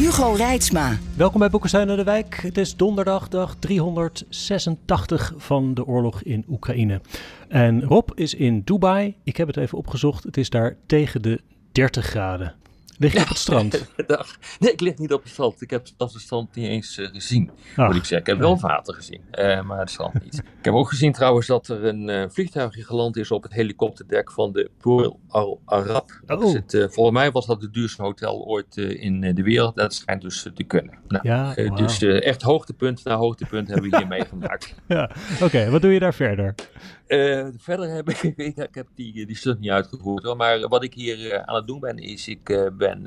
Hugo Reitsma. Welkom bij Boekenstein en de Wijk. Het is donderdag, dag 386 van de oorlog in Oekraïne. En Rob is in Dubai. Ik heb het even opgezocht. Het is daar tegen de 30 graden. Lig je op het strand? Dag. Nee, ik lig niet op het strand. Ik heb zelfs het strand niet eens uh, gezien, Ach, moet ik zeggen. Ik heb wel water gezien, uh, maar het strand niet. ik heb ook gezien trouwens dat er een uh, vliegtuigje geland is op het helikopterdek van de Pearl Al Arab. Oh. Dus het, volgens mij was dat het duurste hotel ooit in de wereld. Dat schijnt dus te kunnen. Nou, ja, wow. Dus echt hoogtepunt na hoogtepunt hebben we hier meegemaakt. Ja, oké. Okay, wat doe je daar verder? Uh, verder heb ik, ik, ik heb die, die stuk niet uitgevoerd hoor, maar wat ik hier uh, aan het doen ben, is ik ben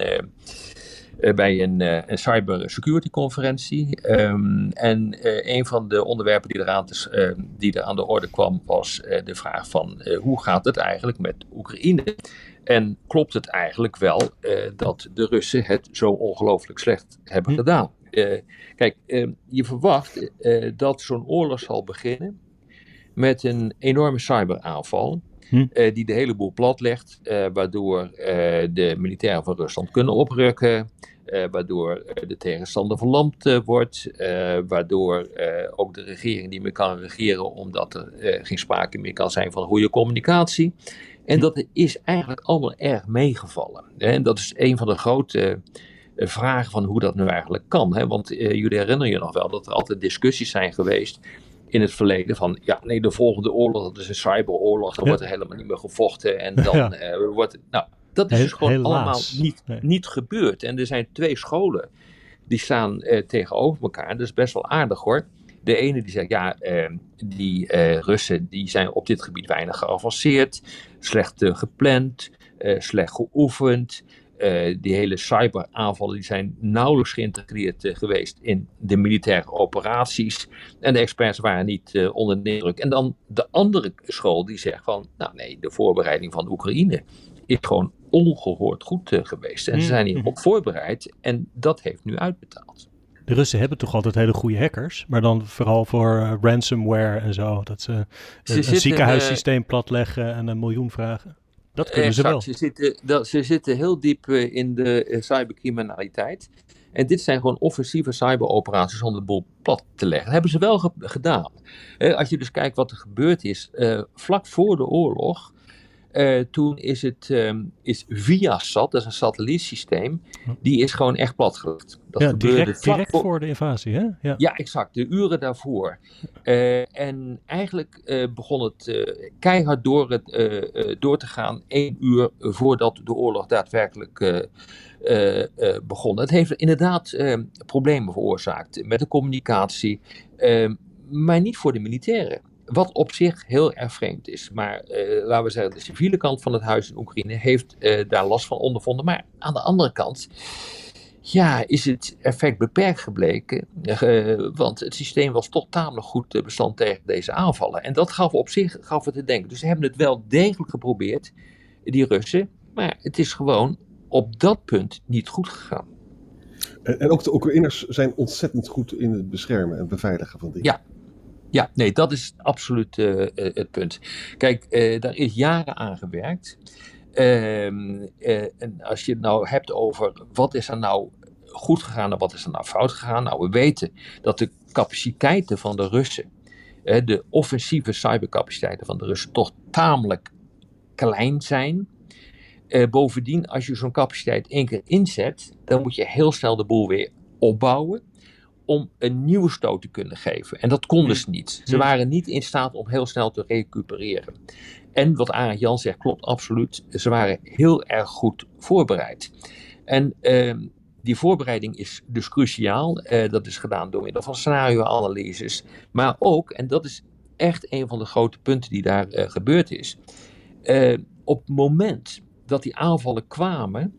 bij een, een cyber security conferentie. Um, en een van de onderwerpen die, eraan te, die er aan de orde kwam, was de vraag van hoe gaat het eigenlijk met Oekraïne? En klopt het eigenlijk wel dat de Russen het zo ongelooflijk slecht hebben hm. gedaan? kijk, je verwacht dat zo'n oorlog zal beginnen met een enorme cyberaanval. Hm. Uh, die de hele boel platlegt, uh, waardoor uh, de militairen van Rusland kunnen oprukken, waardoor de tegenstander verlamd wordt, waardoor ook de regering niet meer kan regeren omdat er geen sprake meer kan zijn van goede communicatie. En dat is eigenlijk allemaal erg meegevallen. En dat is een van de grote vragen van hoe dat nu eigenlijk kan. Hè? Want jullie herinneren je nog wel dat er altijd discussies zijn geweest in het verleden van, ja, nee, de volgende oorlog, dat is een cyberoorlog, dan ja. wordt er helemaal niet meer gevochten en dan ja. uh, wordt, nou, dat is dus gewoon Helaas. allemaal niet, nee. niet gebeurd. En er zijn twee scholen, die staan uh, tegenover elkaar, dat is best wel aardig hoor. De ene die zegt, ja, uh, die Russen die zijn op dit gebied weinig geavanceerd, slecht gepland, slecht geoefend, uh, die hele cyberaanvallen die zijn nauwelijks geïntegreerd uh, geweest in de militaire operaties. En de experts waren niet uh, onder de indruk. En dan de andere school die zegt van, nou nee, de voorbereiding van Oekraïne is gewoon ongehoord goed geweest. En ze zijn hierop voorbereid en dat heeft nu uitbetaald. De Russen hebben toch altijd hele goede hackers, maar dan vooral voor ransomware en zo. Dat ze, ze een, een ziekenhuissysteem platleggen en een miljoen vragen. Dat kunnen exact. ze wel. Ze zitten, dat, ze zitten heel diep uh, in de uh, cybercriminaliteit. En dit zijn gewoon offensieve cyberoperaties om de boel plat te leggen. Dat hebben ze wel ge gedaan. Uh, als je dus kijkt wat er gebeurd is, vlak voor de oorlog. Toen is het um, is Viasat, dat is een satellietsysteem, die is gewoon echt platgelegd. Dat ja, direct, direct voor... voor de invasie, hè? Ja. ja, exact. De uren daarvoor. Uh, en eigenlijk uh, begon het keihard door, het, door te gaan één uur voordat de oorlog daadwerkelijk begon. Het heeft inderdaad problemen veroorzaakt met de communicatie, maar niet voor de militairen. Wat op zich heel erg vreemd is. Maar laten we zeggen, de civiele kant van het huis in Oekraïne heeft daar last van ondervonden. Maar aan de andere kant ja, is het effect beperkt gebleken. Uh, want het systeem was toch tamelijk goed uh, bestand tegen deze aanvallen. En dat gaf op zich gaf het te denken. Dus ze hebben het wel degelijk geprobeerd, die Russen. Maar het is gewoon op dat punt niet goed gegaan. En, en ook de Oekraïners zijn ontzettend goed in het beschermen en beveiligen van dingen. Ja, ja, nee, dat is absoluut uh, het punt. Kijk, uh, daar is jaren aan gewerkt. Uh, en als je het nou hebt over wat is er nou goed gegaan en wat is er nou fout gegaan. Nou, we weten dat de capaciteiten van de Russen, de offensieve cybercapaciteiten van de Russen, toch tamelijk klein zijn. Bovendien, als je zo'n capaciteit één keer inzet, dan moet je heel snel de boel weer opbouwen om een nieuwe stoot te kunnen geven. En dat konden ze niet. Ze waren niet in staat om heel snel te recupereren. En wat Arend Jan zegt, klopt absoluut. Ze waren heel erg goed voorbereid. En uh, die voorbereiding is dus cruciaal. Uh, dat is gedaan door middel van scenario-analyses. Maar ook, en dat is echt een van de grote punten die daar uh, gebeurd is. Uh, op het moment dat die aanvallen kwamen,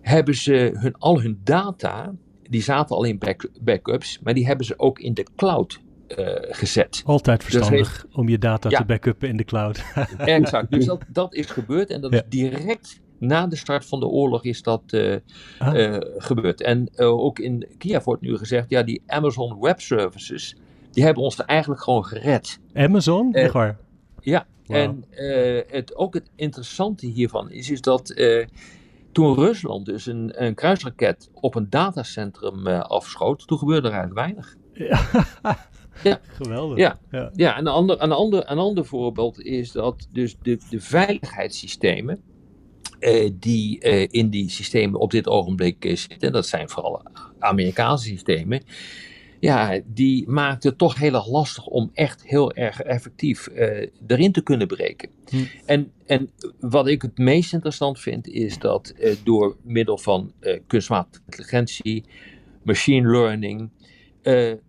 hebben ze hun, al hun data, die zaten al in back, backups, maar die hebben ze ook in de cloud uh, gezet. Altijd verstandig dus om je data ja, te backuppen in de cloud. exact, dus dat, dat is gebeurd en dat ja. is direct na de start van de oorlog is dat uh, ah. uh, gebeurd. En ook in Kiev wordt nu gezegd, ja die Amazon Web Services, die hebben ons eigenlijk gewoon gered. Amazon? Echt waar? Ja, wow. en het, ook het interessante hiervan is, is dat toen Rusland dus een, een kruisraket op een datacentrum uh, afschoot, toen gebeurde er eigenlijk weinig. Ja. ja. Geweldig. Ja, ja. ja en een ander, een, ander, een ander voorbeeld is dat dus de, de veiligheidssystemen uh, die uh, in die systemen op dit ogenblik zitten, dat zijn vooral Amerikaanse systemen, ja, die maakt het toch heel erg lastig om echt heel erg effectief uh, erin te kunnen breken. Hm. En, en wat ik het meest interessant vind, is dat uh, door middel van uh, kunstmatige intelligentie, machine learning,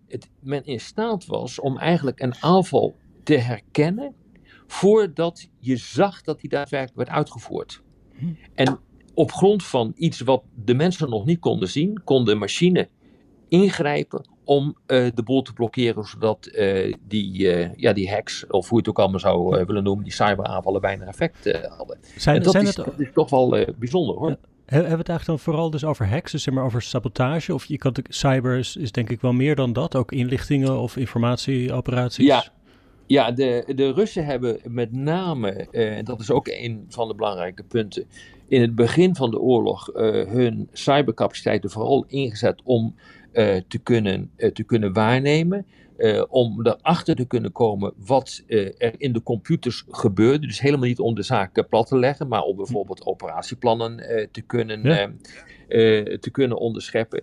het, men in staat was om eigenlijk een aanval te herkennen voordat je zag dat die daadwerkelijk werd uitgevoerd. Hm. En op grond van iets wat de mensen nog niet konden zien, kon de machine ingrijpen om uh, de boel te blokkeren, zodat uh, die, uh, ja, die hacks, of hoe je het ook allemaal zou willen noemen, die cyberaanvallen bijna effect hadden. Zijn, en dat, zijn is, het... dat is toch wel bijzonder hoor. Ja. Hebben we het eigenlijk dan vooral dus over hacks, dus zeg maar over sabotage? Of je kan de cyber is, is denk ik wel meer dan dat, ook inlichtingen of informatieoperaties? Ja, ja, de, de Russen hebben met name, en dat is ook een van de belangrijke punten, in het begin van de oorlog hun cybercapaciteiten vooral ingezet om te, kunnen, uh, te kunnen waarnemen. Uh, om erachter te kunnen komen wat er in de computers gebeurde. Dus helemaal niet om de zaak plat te leggen, maar om bijvoorbeeld operatieplannen te, kunnen, ja. te kunnen onderscheppen.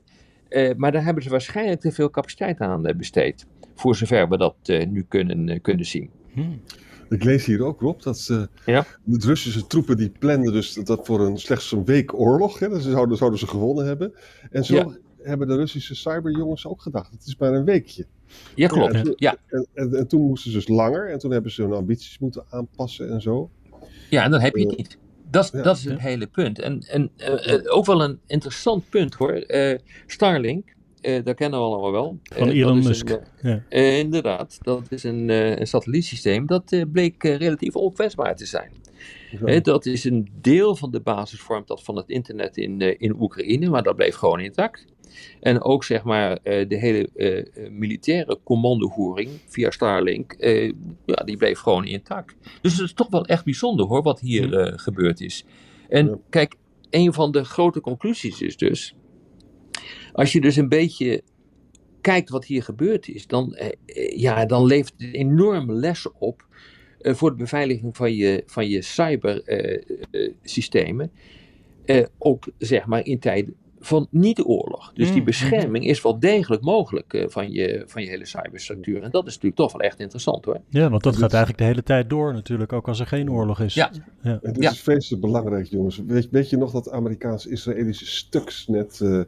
maar daar hebben ze waarschijnlijk te veel capaciteit aan besteed. Voor zover we dat nu kunnen, kunnen zien. Hmm. Ik lees hier ook, Rob, dat ze, ja? de Russische troepen die planden dus dat voor een, slechts een week oorlog. Hè, dus zouden, zouden ze gewonnen hebben. En zo ja hebben de Russische cyberjongens ook gedacht. Het is maar een weekje. Ja, klopt. En, ja. En, en, en, toen moesten ze dus langer en toen hebben ze hun ambities moeten aanpassen en zo. Ja, en dan heb je het eh, niet. Dat, ja. dat is het hele punt. En, en uh, ook wel een interessant punt hoor. Uh, Starlink, dat kennen we allemaal wel. Van Elon Musk. Een, ja. inderdaad, dat is een, een satellietsysteem dat bleek relatief onkwetsbaar te zijn. He, dat is een deel van de basis vormt dat van het internet in, in Oekraïne, maar dat bleef gewoon intact. En ook zeg maar uh, de hele uh, militaire commandovoering via Starlink, ja, die bleef gewoon intact. Dus het is toch wel echt bijzonder hoor, wat hier gebeurd is. En ja. kijk, een van de grote conclusies is dus, als je dus een beetje kijkt wat hier gebeurd is, dan, ja, dan levert het enorme lessen op voor de beveiliging van je, van je cybersystemen. ook zeg maar in tijden van niet-oorlog. Dus die mm, bescherming is wel degelijk mogelijk uh, van, je, van je hele cyberstructuur. En dat is natuurlijk toch wel echt interessant hoor. Ja, want dat gaat eigenlijk de hele tijd door natuurlijk, ook als er geen oorlog is. Ja. ja. En dit ja. is vreselijk belangrijk jongens. Weet, weet je nog dat Amerikaans-Israëlische Stuxnet uh,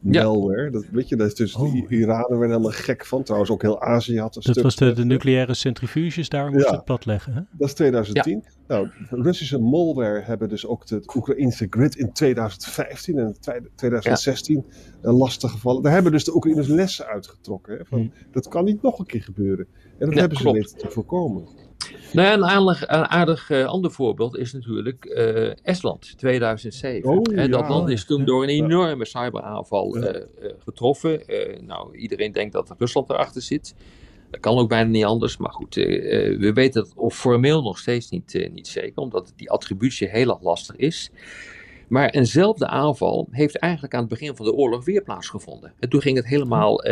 malware. Ja. Dat, weet je, dat is dus oh. de Iranen werden helemaal gek van. Trouwens, ook heel Azië had een Dat was de, de, nucleaire centrugies, daar moest ja. het plat leggen. Hè? Dat is 2010. Ja. Nou, Russische malware hebben dus ook de Oekraïnse grid in 2015 en 2016 ja. lastig gevallen. Daar hebben dus de Oekraïners lessen uitgetrokken. Hè, van, hmm. Dat kan niet nog een keer gebeuren. En dat hebben ze weten te voorkomen. Nou ja, een aardig, een aardig uh, ander voorbeeld is natuurlijk uh, Estland, 2007. Oh, en dat land is toen door een enorme cyberaanval uh, getroffen. nou, iedereen denkt dat Rusland erachter zit. Dat kan ook bijna niet anders, maar goed, we weten het of formeel nog steeds niet, niet zeker, omdat die attributie heel erg lastig is. Maar eenzelfde aanval heeft eigenlijk aan het begin van de oorlog weer plaatsgevonden. En toen ging het helemaal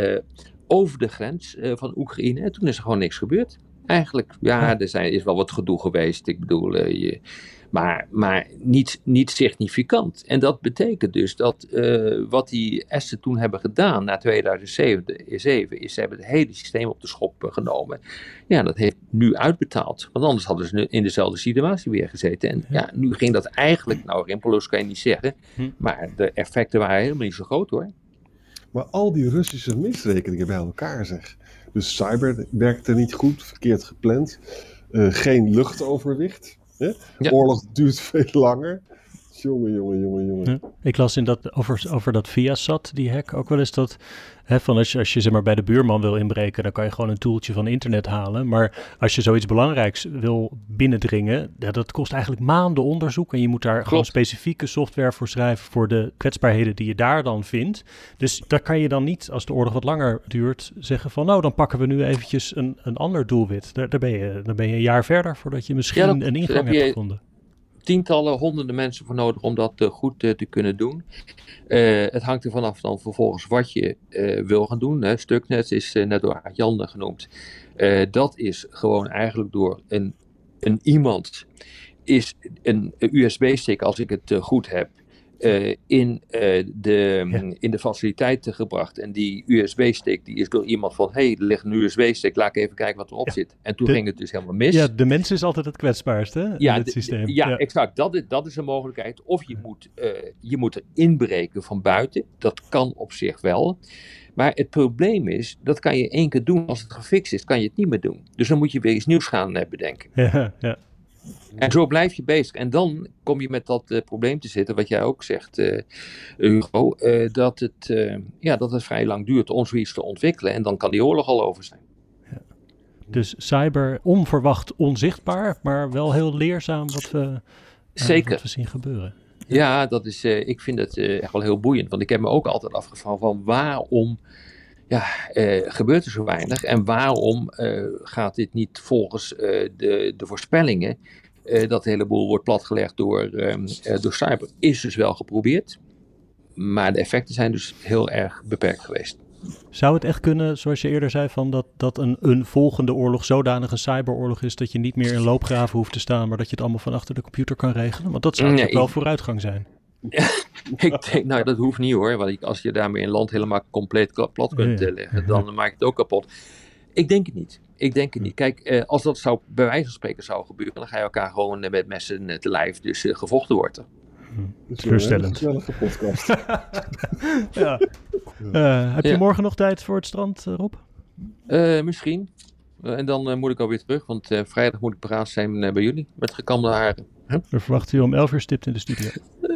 over de grens van Oekraïne en toen is er gewoon niks gebeurd. Eigenlijk, ja, er zijn, is wel wat gedoe geweest. Ik bedoel, uh, je, maar, maar niet, niet significant. En dat betekent dus dat uh, wat die Esten toen hebben gedaan na 2007, is ze hebben het hele systeem op de schop eh, genomen. Ja, dat heeft nu uitbetaald. Want anders hadden ze in dezelfde situatie weer gezeten. En ja, nu ging dat eigenlijk, nou rimpeloos kan je niet zeggen, hm. maar de effecten waren helemaal niet zo groot hoor. Maar al die Russische misrekeningen bij elkaar zeg. Dus cyber werkte niet goed, verkeerd gepland. Uh, geen luchtoverwicht. Hè? Ja. Oorlog duurt veel langer. Jongen, jongen, jongen, jongen. Ja. Ik las in dat, over, over dat Viasat, die hack, ook wel eens dat... Hè, van als je, als je zeg maar, bij de buurman wil inbreken, dan kan je gewoon een toeltje van internet halen. Maar als je zoiets belangrijks wil binnendringen, ja, dat kost eigenlijk maanden onderzoek. En je moet daar gewoon specifieke software voor schrijven voor de kwetsbaarheden die je daar dan vindt. Dus daar kan je dan niet, als de oorlog wat langer duurt, zeggen van nou, dan pakken we nu eventjes een, een ander doelwit. Daar, daar ben je, dan ben je een jaar verder voordat je misschien Ja, dat- een ingang heb hebt gevonden. Tientallen, honderden mensen voor nodig om dat eh, goed eh, te kunnen doen. Eh, het hangt er vanaf dan vervolgens wat je wil gaan doen. Hè. Stuknet is net door Jan genoemd. Dat is gewoon eigenlijk door een, een iemand is een USB-stick, als ik het goed heb, eh, in, eh, de, Ja. in de faciliteiten gebracht. En die USB-stick die is door iemand van, hé, hey, er ligt een USB-stick, laat ik even kijken wat erop Ja. zit. En toen De- ging het dus helemaal mis. Ja, de mens is altijd het kwetsbaarste Ja, in het systeem. Ja, exact. Dat is, dat is een mogelijkheid. Of je moet, eh, je moet er inbreken van buiten. Dat kan op zich wel. Maar het probleem is, dat kan je één keer doen. Als het gefixt is, kan je het niet meer doen. Dus dan moet je weer iets nieuws gaan bedenken. ja, ja. En zo blijf je bezig. En dan kom je met dat eh, probleem te zitten, wat jij ook zegt, eh, Hugo. eh, dat, het, ja, dat het vrij lang duurt om zoiets te ontwikkelen. En dan kan die oorlog al over zijn. Dus cyber onverwacht onzichtbaar, maar wel heel leerzaam wat we, Zeker. wat we zien gebeuren. Ja, dat is, ik vind het echt wel heel boeiend. Want ik heb me ook altijd afgevraagd van waarom ja, eh, gebeurt er zo weinig? En waarom eh, gaat dit niet volgens eh, de, de voorspellingen dat de hele boel wordt platgelegd door, ehm, eh, door cyber? Is dus wel geprobeerd. Maar de effecten zijn dus heel erg beperkt geweest. Zou het echt kunnen, zoals je eerder zei, van dat, dat een, een volgende oorlog zodanig een cyberoorlog is dat je niet meer in loopgraven hoeft te staan, maar dat je het allemaal van achter de computer kan regelen? Want dat zou Nee, natuurlijk wel ik- vooruitgang zijn. ik denk, nou dat hoeft niet hoor. Want ik- als je daarmee een land helemaal compleet plat kunt leggen, dan maak je het ook kapot. Ik denk het niet. Ik denk het niet. Kijk, eh, als dat zou, bij wijze van spreken zou gebeuren, dan ga je elkaar gewoon eh, met messen te lijf. Dus eh, gevochten wordt er. Dat is Teleurstellend. Podcast. Ja. Heb je Ja. morgen nog tijd voor het strand, Rob? Eh, misschien. En dan eh, moet ik alweer terug, want eh, vrijdag moet ik paraat zijn eh, bij jullie met gekamde haren. We verwachten je om 11 uur stipt in de studio.